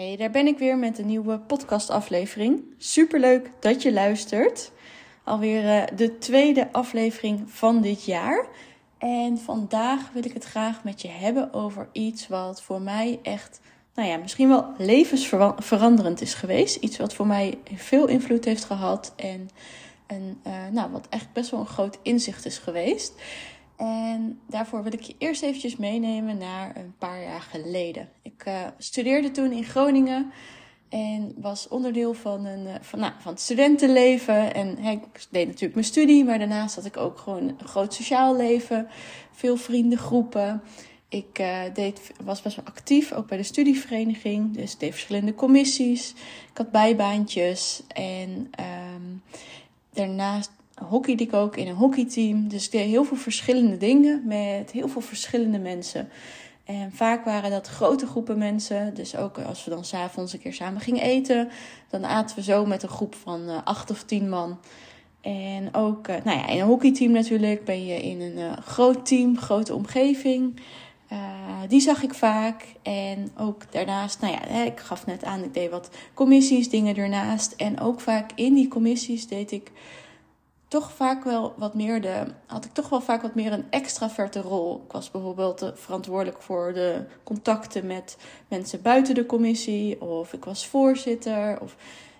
Hey, daar ben ik weer met een nieuwe podcastaflevering. Superleuk dat je luistert. Alweer uh, de tweede aflevering van dit jaar. En vandaag wil ik het graag met je hebben over iets wat voor mij echt, nou ja, misschien wel levensveranderend is geweest. Iets wat voor mij veel invloed heeft gehad en een, uh, nou, wat echt best wel een groot inzicht is geweest. En daarvoor wil ik je eerst eventjes meenemen naar een paar jaar geleden. Ik uh, studeerde toen in Groningen en was onderdeel van, een, uh, van, nou, van het studentenleven. En ik deed natuurlijk mijn studie, maar daarnaast had ik ook gewoon een groot sociaal leven. Veel vriendengroepen. Ik uh, deed, was best wel actief, ook bij de studievereniging. Dus deed verschillende commissies. Ik had bijbaantjes. En um, daarnaast hockeyde ik ook in een hockeyteam. Dus ik deed heel veel verschillende dingen met heel veel verschillende mensen. En vaak waren dat grote groepen mensen. Dus ook als we dan s'avonds een keer samen gingen eten, dan aten we zo met een groep van uh, acht of tien man. En ook uh, nou ja, in een hockeyteam natuurlijk ben je in een uh, groot team, grote omgeving. die zag ik vaak. En ook daarnaast, nou ja, ik gaf net aan, ik deed wat commissies, dingen ernaast. En ook vaak in die commissies deed ik toch vaak wel wat meer de. had ik toch wel vaak wat meer een extraverte rol. Ik was bijvoorbeeld verantwoordelijk voor de contacten met mensen buiten de commissie. Of ik was voorzitter. Of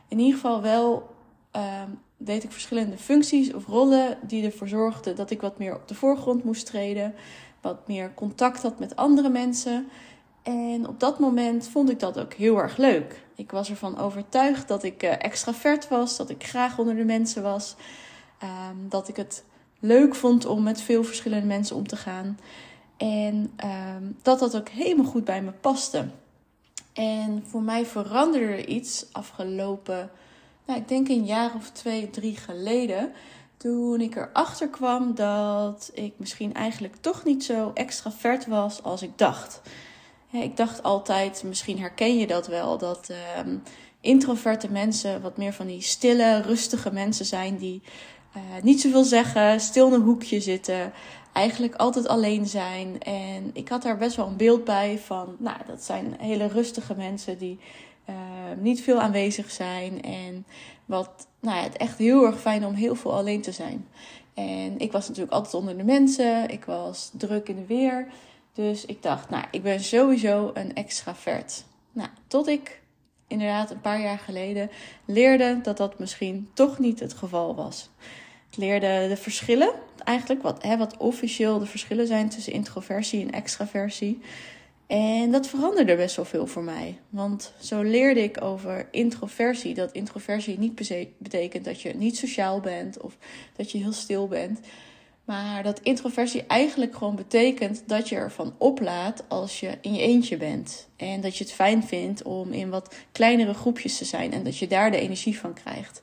in ieder geval wel. Uh, deed ik verschillende functies of rollen die ervoor zorgden dat ik wat meer op de voorgrond moest treden. Wat meer contact had met andere mensen. En op dat moment vond ik dat ook heel erg leuk. Ik was ervan overtuigd dat ik uh, extravert was, dat ik graag onder de mensen was. Um, dat ik het leuk vond om met veel verschillende mensen om te gaan. En um, dat dat ook helemaal goed bij me paste. En voor mij veranderde er iets afgelopen, nou, ik denk een jaar of twee, drie geleden. Toen ik erachter kwam dat ik misschien eigenlijk toch niet zo extravert was als ik dacht. Ik dacht altijd, misschien herken je dat wel, dat um, introverte mensen wat meer van die stille, rustige mensen zijn die uh, niet zoveel zeggen, stil in een hoekje zitten, eigenlijk altijd alleen zijn. En ik had daar best wel een beeld bij van, nou, dat zijn hele rustige mensen die uh, niet veel aanwezig zijn. En wat, nou ja, het echt heel erg fijn om heel veel alleen te zijn. En ik was natuurlijk altijd onder de mensen, ik was druk in de weer. Dus ik dacht, nou, ik ben sowieso een extravert. Nou, tot ik inderdaad een paar jaar geleden leerde dat dat misschien toch niet het geval was. Ik leerde de verschillen, eigenlijk wat, hè, wat officieel de verschillen zijn tussen introversie en extraversie. En dat veranderde best wel veel voor mij. Want zo leerde ik over introversie. Dat introversie niet betekent dat je niet sociaal bent of dat je heel stil bent. Maar dat introversie eigenlijk gewoon betekent dat je ervan oplaat als je in je eentje bent. En dat je het fijn vindt om in wat kleinere groepjes te zijn en dat je daar de energie van krijgt.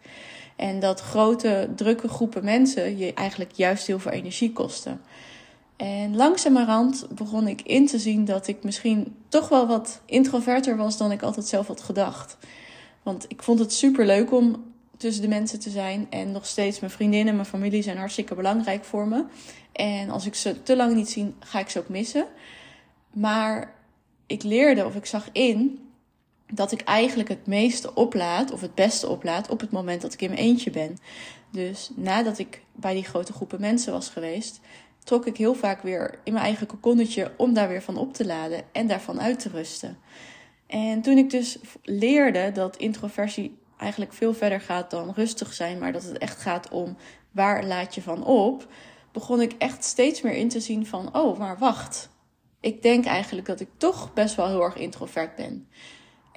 En dat grote, drukke groepen mensen je eigenlijk juist heel veel energie kosten. En langzamerhand begon ik in te zien dat ik misschien toch wel wat introverter was dan ik altijd zelf had gedacht. Want ik vond het super leuk om tussen de mensen te zijn. En nog steeds mijn vriendinnen en mijn familie zijn hartstikke belangrijk voor me. En als ik ze te lang niet zie, ga ik ze ook missen. Maar ik leerde of ik zag in dat ik eigenlijk het meeste oplaad, of het beste oplaad, op het moment dat ik in mijn eentje ben. Dus nadat ik bij die grote groepen mensen was geweest, trok ik heel vaak weer in mijn eigen kokonnetje om daar weer van op te laden en daarvan uit te rusten. En toen ik dus leerde dat introversie eigenlijk veel verder gaat dan rustig zijn, maar dat het echt gaat om waar laat je van op, begon ik echt steeds meer in te zien van, oh, maar wacht. Ik denk eigenlijk dat ik toch best wel heel erg introvert ben.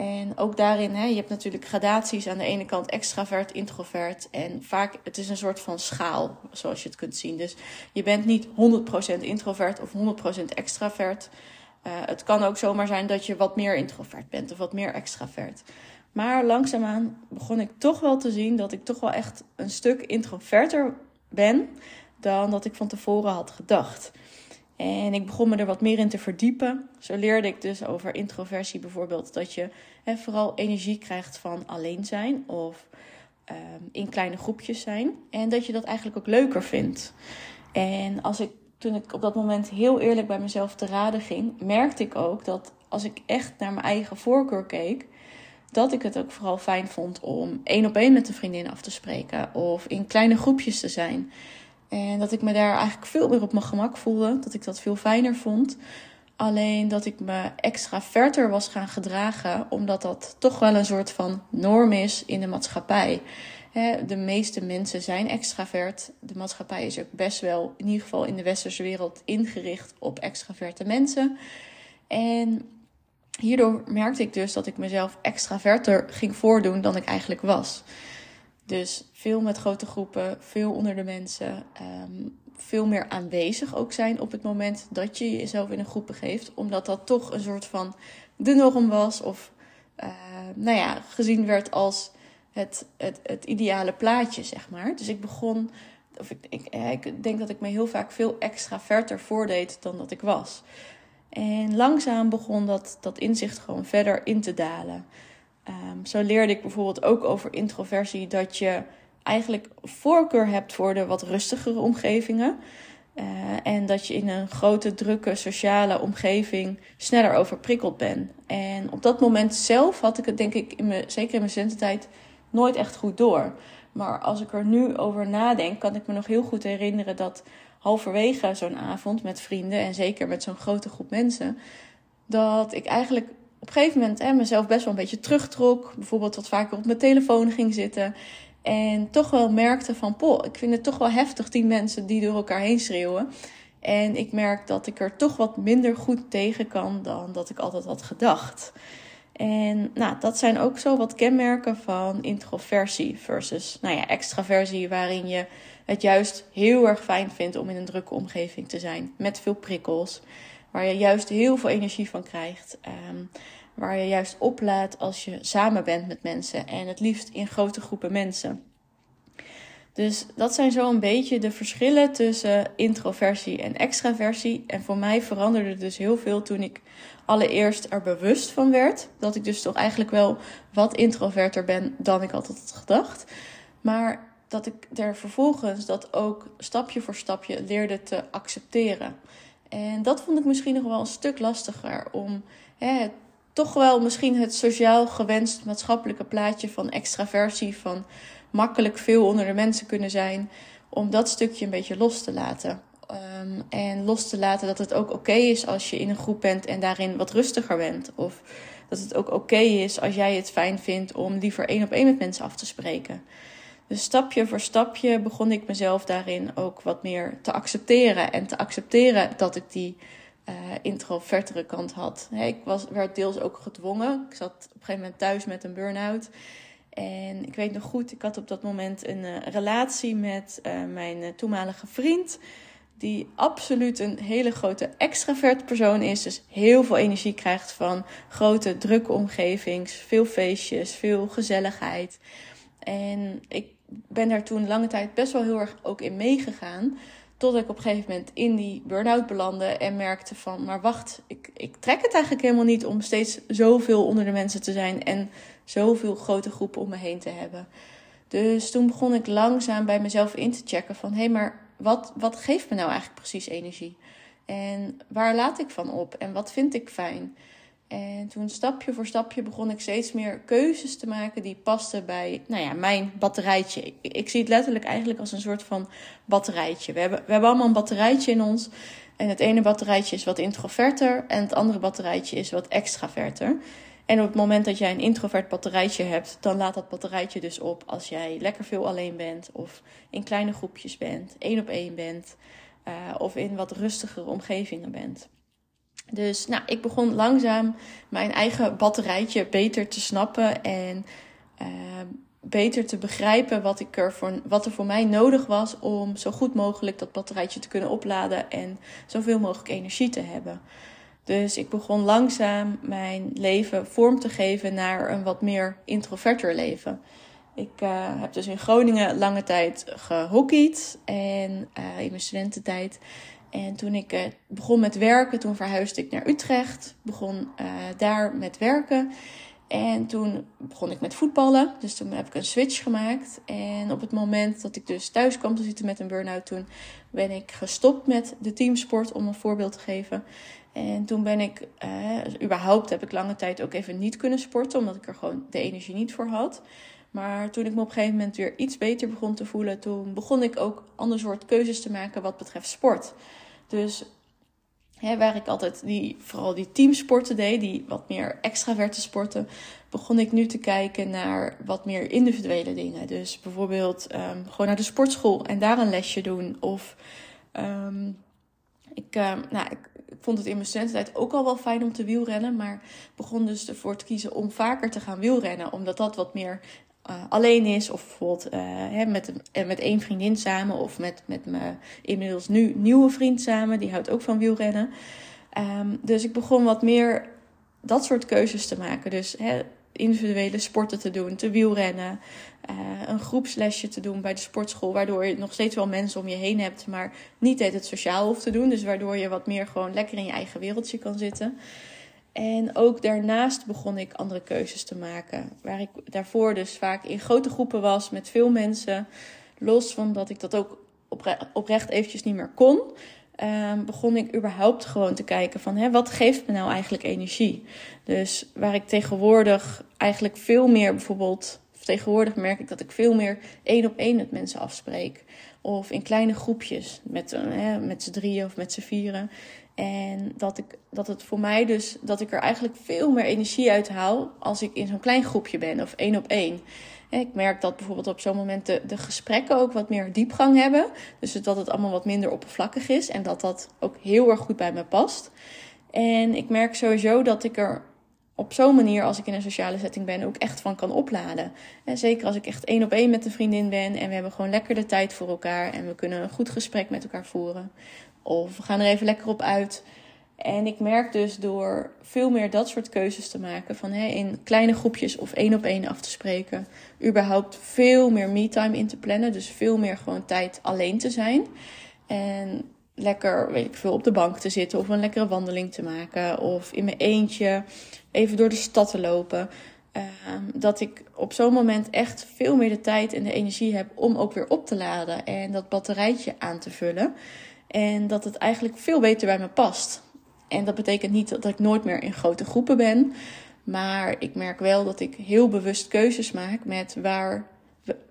En ook daarin, hè, je hebt natuurlijk gradaties. Aan de ene kant extravert, introvert. En vaak, het is een soort van schaal, zoals je het kunt zien. Dus je bent niet 100% introvert of 100% extravert. Uh, het kan ook zomaar zijn dat je wat meer introvert bent of wat meer extravert. Maar langzaamaan begon ik toch wel te zien dat ik toch wel echt een stuk introverter ben dan dat ik van tevoren had gedacht. En ik begon me er wat meer in te verdiepen. Zo leerde ik dus over introversie bijvoorbeeld dat je hè, vooral energie krijgt van alleen zijn of um, in kleine groepjes zijn. En dat je dat eigenlijk ook leuker vindt. En als ik, toen ik op dat moment heel eerlijk bij mezelf te raden ging, merkte ik ook dat als ik echt naar mijn eigen voorkeur keek, dat ik het ook vooral fijn vond om één op één met een vriendin af te spreken of in kleine groepjes te zijn. En dat ik me daar eigenlijk veel meer op mijn gemak voelde, dat ik dat veel fijner vond. Alleen dat ik me extra verder was gaan gedragen, omdat dat toch wel een soort van norm is in de maatschappij. De meeste mensen zijn extravert. De maatschappij is ook best wel, in ieder geval in de westerse wereld, ingericht op extraverte mensen. En hierdoor merkte ik dus dat ik mezelf extraverter ging voordoen dan ik eigenlijk was. Dus veel met grote groepen, veel onder de mensen, ehm, veel meer aanwezig ook zijn op het moment dat je jezelf in een groep begeeft, omdat dat toch een soort van de norm was of uh, nou ja, gezien werd als het, het, het ideale plaatje, zeg maar. Dus ik begon, of ik, ik, ik denk dat ik me heel vaak veel extraverter voordeed dan dat ik was. En langzaam begon dat, dat inzicht gewoon verder in te dalen. Um, zo leerde ik bijvoorbeeld ook over introversie dat je eigenlijk voorkeur hebt voor de wat rustigere omgevingen. Uh, en dat je in een grote, drukke sociale omgeving sneller overprikkeld bent. En op dat moment zelf had ik het, denk ik, in zeker in mijn studententijd, nooit echt goed door. Maar als ik er nu over nadenk, kan ik me nog heel goed herinneren dat halverwege zo'n avond met vrienden en zeker met zo'n grote groep mensen, dat ik eigenlijk op een gegeven moment hè, mezelf best wel een beetje terugtrok. Bijvoorbeeld wat vaker op mijn telefoon ging zitten. En toch wel merkte van, poh, ik vind het toch wel heftig, die mensen die door elkaar heen schreeuwen. En ik merk dat ik er toch wat minder goed tegen kan dan dat ik altijd had gedacht. En nou, dat zijn ook zo wat kenmerken van introversie versus nou ja, extraversie, waarin je het juist heel erg fijn vindt om in een drukke omgeving te zijn. Met veel prikkels. Waar je juist heel veel energie van krijgt. Um, waar je juist oplaat als je samen bent met mensen. En het liefst in grote groepen mensen. Dus dat zijn zo een beetje de verschillen tussen introversie en extraversie. En voor mij veranderde dus heel veel toen ik allereerst er bewust van werd. Dat ik dus toch eigenlijk wel wat introverter ben dan ik altijd had gedacht. Maar dat ik er vervolgens dat ook stapje voor stapje leerde te accepteren. En dat vond ik misschien nog wel een stuk lastiger om hè, toch wel misschien het sociaal gewenst maatschappelijke plaatje van extraversie, van makkelijk veel onder de mensen kunnen zijn, om dat stukje een beetje los te laten. Um, en los te laten dat het ook oké is als je in een groep bent en daarin wat rustiger bent. Of dat het ook oké is als jij het fijn vindt om liever één op één met mensen af te spreken. Dus stapje voor stapje begon ik mezelf daarin ook wat meer te accepteren. En te accepteren dat ik die uh, introvertere kant had. ik was, werd deels ook gedwongen. Ik zat op een gegeven moment thuis met een burn-out. En ik weet nog goed, ik had op dat moment een uh, relatie met uh, mijn toenmalige vriend. Die absoluut een hele grote extravert persoon is. Dus heel veel energie krijgt van grote, drukke omgevings. Veel feestjes, veel gezelligheid. En ik ben daar toen lange tijd best wel heel erg ook in meegegaan. Tot ik op een gegeven moment in die burn-out belandde en merkte van, maar wacht, ik, ik trek het eigenlijk helemaal niet om steeds zoveel onder de mensen te zijn en zoveel grote groepen om me heen te hebben. Dus toen begon ik langzaam bij mezelf in te checken van, hé, hey, maar wat, wat geeft me nou eigenlijk precies energie? En waar laat ik van op? En wat vind ik fijn? En toen stapje voor stapje begon ik steeds meer keuzes te maken die pasten bij nou ja, mijn batterijtje. Ik, zie het letterlijk eigenlijk als een soort van batterijtje. We hebben, we hebben allemaal een batterijtje in ons. En het ene batterijtje is wat introverter en het andere batterijtje is wat extraverter. En op het moment dat jij een introvert batterijtje hebt, dan laat dat batterijtje dus op als jij lekker veel alleen bent of in kleine groepjes bent, één op één bent uh, of in wat rustigere omgevingen bent. Dus nou, ik begon langzaam mijn eigen batterijtje beter te snappen en uh, beter te begrijpen wat, ik er voor, wat er voor mij nodig was om zo goed mogelijk dat batterijtje te kunnen opladen en zoveel mogelijk energie te hebben. Dus ik begon langzaam mijn leven vorm te geven naar een wat meer introverter leven. Ik uh, heb dus in Groningen lange tijd gehockeyd en uh, in mijn studententijd. En toen ik uh, begon met werken, toen verhuisde ik naar Utrecht. Begon uh, daar met werken. En toen begon ik met voetballen. Dus toen heb ik een switch gemaakt. En op het moment dat ik dus thuis kwam te zitten met een burn-out, toen ben ik gestopt met de teamsport, om een voorbeeld te geven. En toen ben ik, eh, überhaupt heb ik lange tijd ook even niet kunnen sporten, omdat ik er gewoon de energie niet voor had. Maar toen ik me op een gegeven moment weer iets beter begon te voelen, toen begon ik ook ander soort keuzes te maken wat betreft sport. Dus waar ik altijd die, vooral die teamsporten deed, die wat meer extraverte sporten, begon ik nu te kijken naar wat meer individuele dingen. Dus bijvoorbeeld um, gewoon naar de sportschool en daar een lesje doen. Of um, ik, um, nou, ik, ik, vond het in mijn studententijd ook al wel fijn om te wielrennen. Maar begon dus ervoor te kiezen om vaker te gaan wielrennen. Omdat dat wat meer uh, alleen is. Of bijvoorbeeld uh, hè, met, uh, met één vriendin samen. Of met, met mijn inmiddels nu nieuwe vriend samen. Die houdt ook van wielrennen. Um, dus ik begon wat meer dat soort keuzes te maken. Dus hè, individuele sporten te doen, te wielrennen, een groepslesje te doen bij de sportschool, waardoor je nog steeds wel mensen om je heen hebt, maar niet het sociaal hoeft te doen. Dus waardoor je wat meer gewoon lekker in je eigen wereldje kan zitten. En ook daarnaast begon ik andere keuzes te maken. Waar ik daarvoor dus vaak in grote groepen was met veel mensen. Los van dat ik dat ook oprecht eventjes niet meer kon. Um, begon ik überhaupt gewoon te kijken van hè, wat geeft me nou eigenlijk energie. Dus waar ik tegenwoordig eigenlijk veel meer bijvoorbeeld, tegenwoordig merk ik dat ik veel meer één op één met mensen afspreek. Of in kleine groepjes, met, hè, met z'n drieën of met z'n vieren. En dat, ik, dat het voor mij dus, dat ik er eigenlijk veel meer energie uit haal als ik in zo'n klein groepje ben of één op één. Ik merk dat bijvoorbeeld op zo'n moment de, de gesprekken ook wat meer diepgang hebben. Dus dat het allemaal wat minder oppervlakkig is. En dat dat ook heel erg goed bij me past. En ik merk sowieso dat ik er op zo'n manier, als ik in een sociale setting ben, ook echt van kan opladen. En zeker als ik echt één op één met een vriendin ben en we hebben gewoon lekker de tijd voor elkaar en we kunnen een goed gesprek met elkaar voeren. Of we gaan er even lekker op uit. En ik merk dus door veel meer dat soort keuzes te maken, van hè, in kleine groepjes of één op één af te spreken, überhaupt veel meer me-time in te plannen. Dus veel meer gewoon tijd alleen te zijn. En lekker, weet ik veel, op de bank te zitten of een lekkere wandeling te maken. Of in mijn eentje even door de stad te lopen. Um, dat ik op zo'n moment echt veel meer de tijd en de energie heb om ook weer op te laden en dat batterijtje aan te vullen. En dat het eigenlijk veel beter bij me past. En dat betekent niet dat ik nooit meer in grote groepen ben. Maar ik merk wel dat ik heel bewust keuzes maak met waar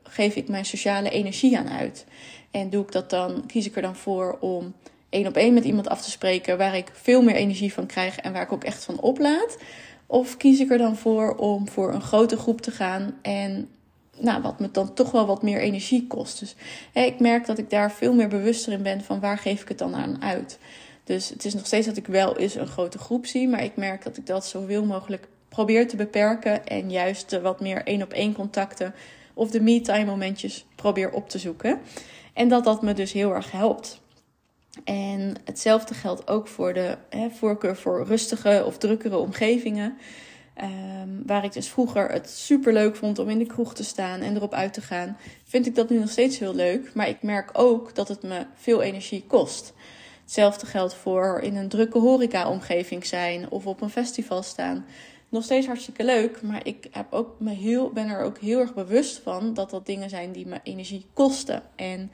geef ik mijn sociale energie aan uit. En doe ik dat dan, kies ik er dan voor om één op één met iemand af te spreken waar ik veel meer energie van krijg en waar ik ook echt van oplaad. Of kies ik er dan voor om voor een grote groep te gaan en nou, wat me dan toch wel wat meer energie kost. Dus hè, ik merk dat ik daar veel meer bewuster in ben van waar geef ik het dan aan uit. Dus het is nog steeds dat ik wel eens een grote groep zie, maar ik merk dat ik dat zoveel mogelijk probeer te beperken en juist de wat meer één op één contacten of de me-time momentjes probeer op te zoeken. En dat dat me dus heel erg helpt. En hetzelfde geldt ook voor de hè, voorkeur voor rustige of drukkere omgevingen. Um, waar ik dus vroeger het super leuk vond om in de kroeg te staan en erop uit te gaan, vind ik dat nu nog steeds heel leuk. Maar ik merk ook dat het me veel energie kost. Hetzelfde geldt voor in een drukke horeca-omgeving zijn of op een festival staan. Nog steeds hartstikke leuk, maar ik heb ook me heel, ben er ook heel erg bewust van dat dat dingen zijn die me energie kosten. En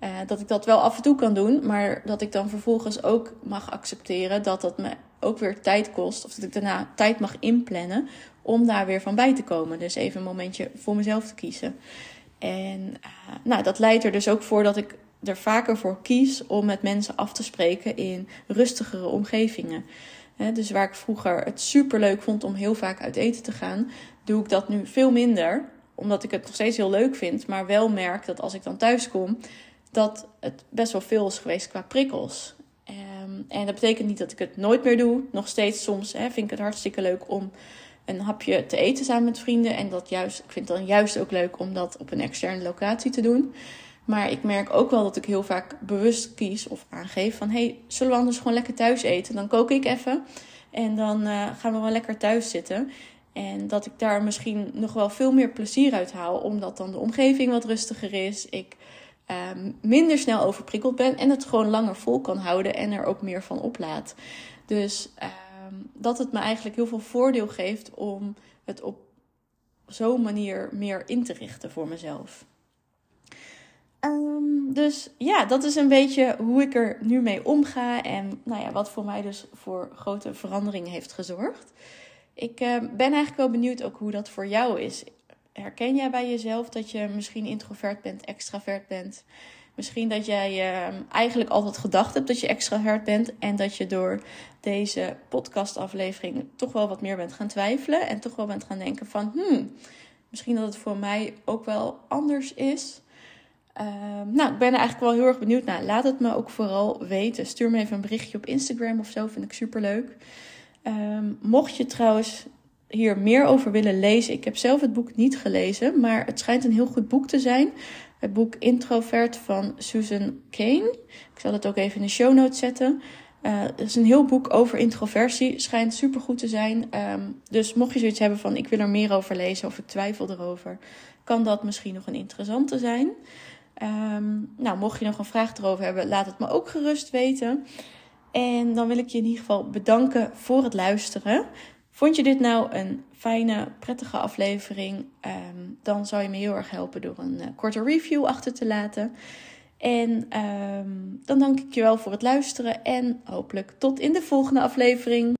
uh, dat ik dat wel af en toe kan doen, maar dat ik dan vervolgens ook mag accepteren dat dat me ook weer tijd kost. Of dat ik daarna tijd mag inplannen om daar weer van bij te komen. Dus even een momentje voor mezelf te kiezen. En uh, nou, dat leidt er dus ook voor dat ik er vaker voor kies om met mensen af te spreken in rustigere omgevingen. Dus waar ik vroeger het super leuk vond om heel vaak uit eten te gaan, doe ik dat nu veel minder. Omdat ik het nog steeds heel leuk vind, maar wel merk dat als ik dan thuis kom, dat het best wel veel is geweest qua prikkels. Um, en dat betekent niet dat ik het nooit meer doe. Nog steeds soms hè, vind ik het hartstikke leuk om een hapje te eten samen met vrienden. En dat juist, ik vind het dan juist ook leuk om dat op een externe locatie te doen. Maar ik merk ook wel dat ik heel vaak bewust kies of aangeef van... hey, zullen we anders gewoon lekker thuis eten? Dan kook ik even en dan uh, gaan we wel lekker thuis zitten. En dat ik daar misschien nog wel veel meer plezier uit haal... omdat dan de omgeving wat rustiger is. Ik um, minder snel overprikkeld ben en het gewoon langer vol kan houden en er ook meer van oplaat. Dus dat het me eigenlijk heel veel voordeel geeft om het op zo'n manier meer in te richten voor mezelf. Ehm, dus ja, dat is een beetje hoe ik er nu mee omga en nou ja, wat voor mij dus voor grote verandering heeft gezorgd. Ik uh, ben eigenlijk wel benieuwd ook hoe dat voor jou is. Herken jij bij jezelf dat je misschien introvert bent, extravert bent? Misschien dat jij uh, eigenlijk altijd gedacht hebt dat je extravert bent en dat je door deze podcastaflevering toch wel wat meer bent gaan twijfelen en toch wel bent gaan denken van, hmm, misschien dat het voor mij ook wel anders is. Ehm, nou, ik ben er eigenlijk wel heel erg benieuwd naar. Laat het me ook vooral weten. Stuur me even een berichtje op Instagram of zo. Vind ik super leuk. Ehm, mocht je trouwens hier meer over willen lezen. Ik heb zelf het boek niet gelezen, maar het schijnt een heel goed boek te zijn. Het boek Introvert van Susan Kane. Ik zal het ook even in de show notes zetten. Uh, het is een heel boek over introversie. Schijnt super goed te zijn. Ehm, dus mocht je zoiets hebben van ik wil er meer over lezen of ik twijfel erover, kan dat misschien nog een interessante zijn. Um, nou, mocht je nog een vraag erover hebben, laat het me ook gerust weten. En dan wil ik je in ieder geval bedanken voor het luisteren. Vond je dit nou een fijne, prettige aflevering? Um, dan zou je me heel erg helpen door een uh, korte review achter te laten. En um, dan dank ik je wel voor het luisteren en hopelijk tot in de volgende aflevering.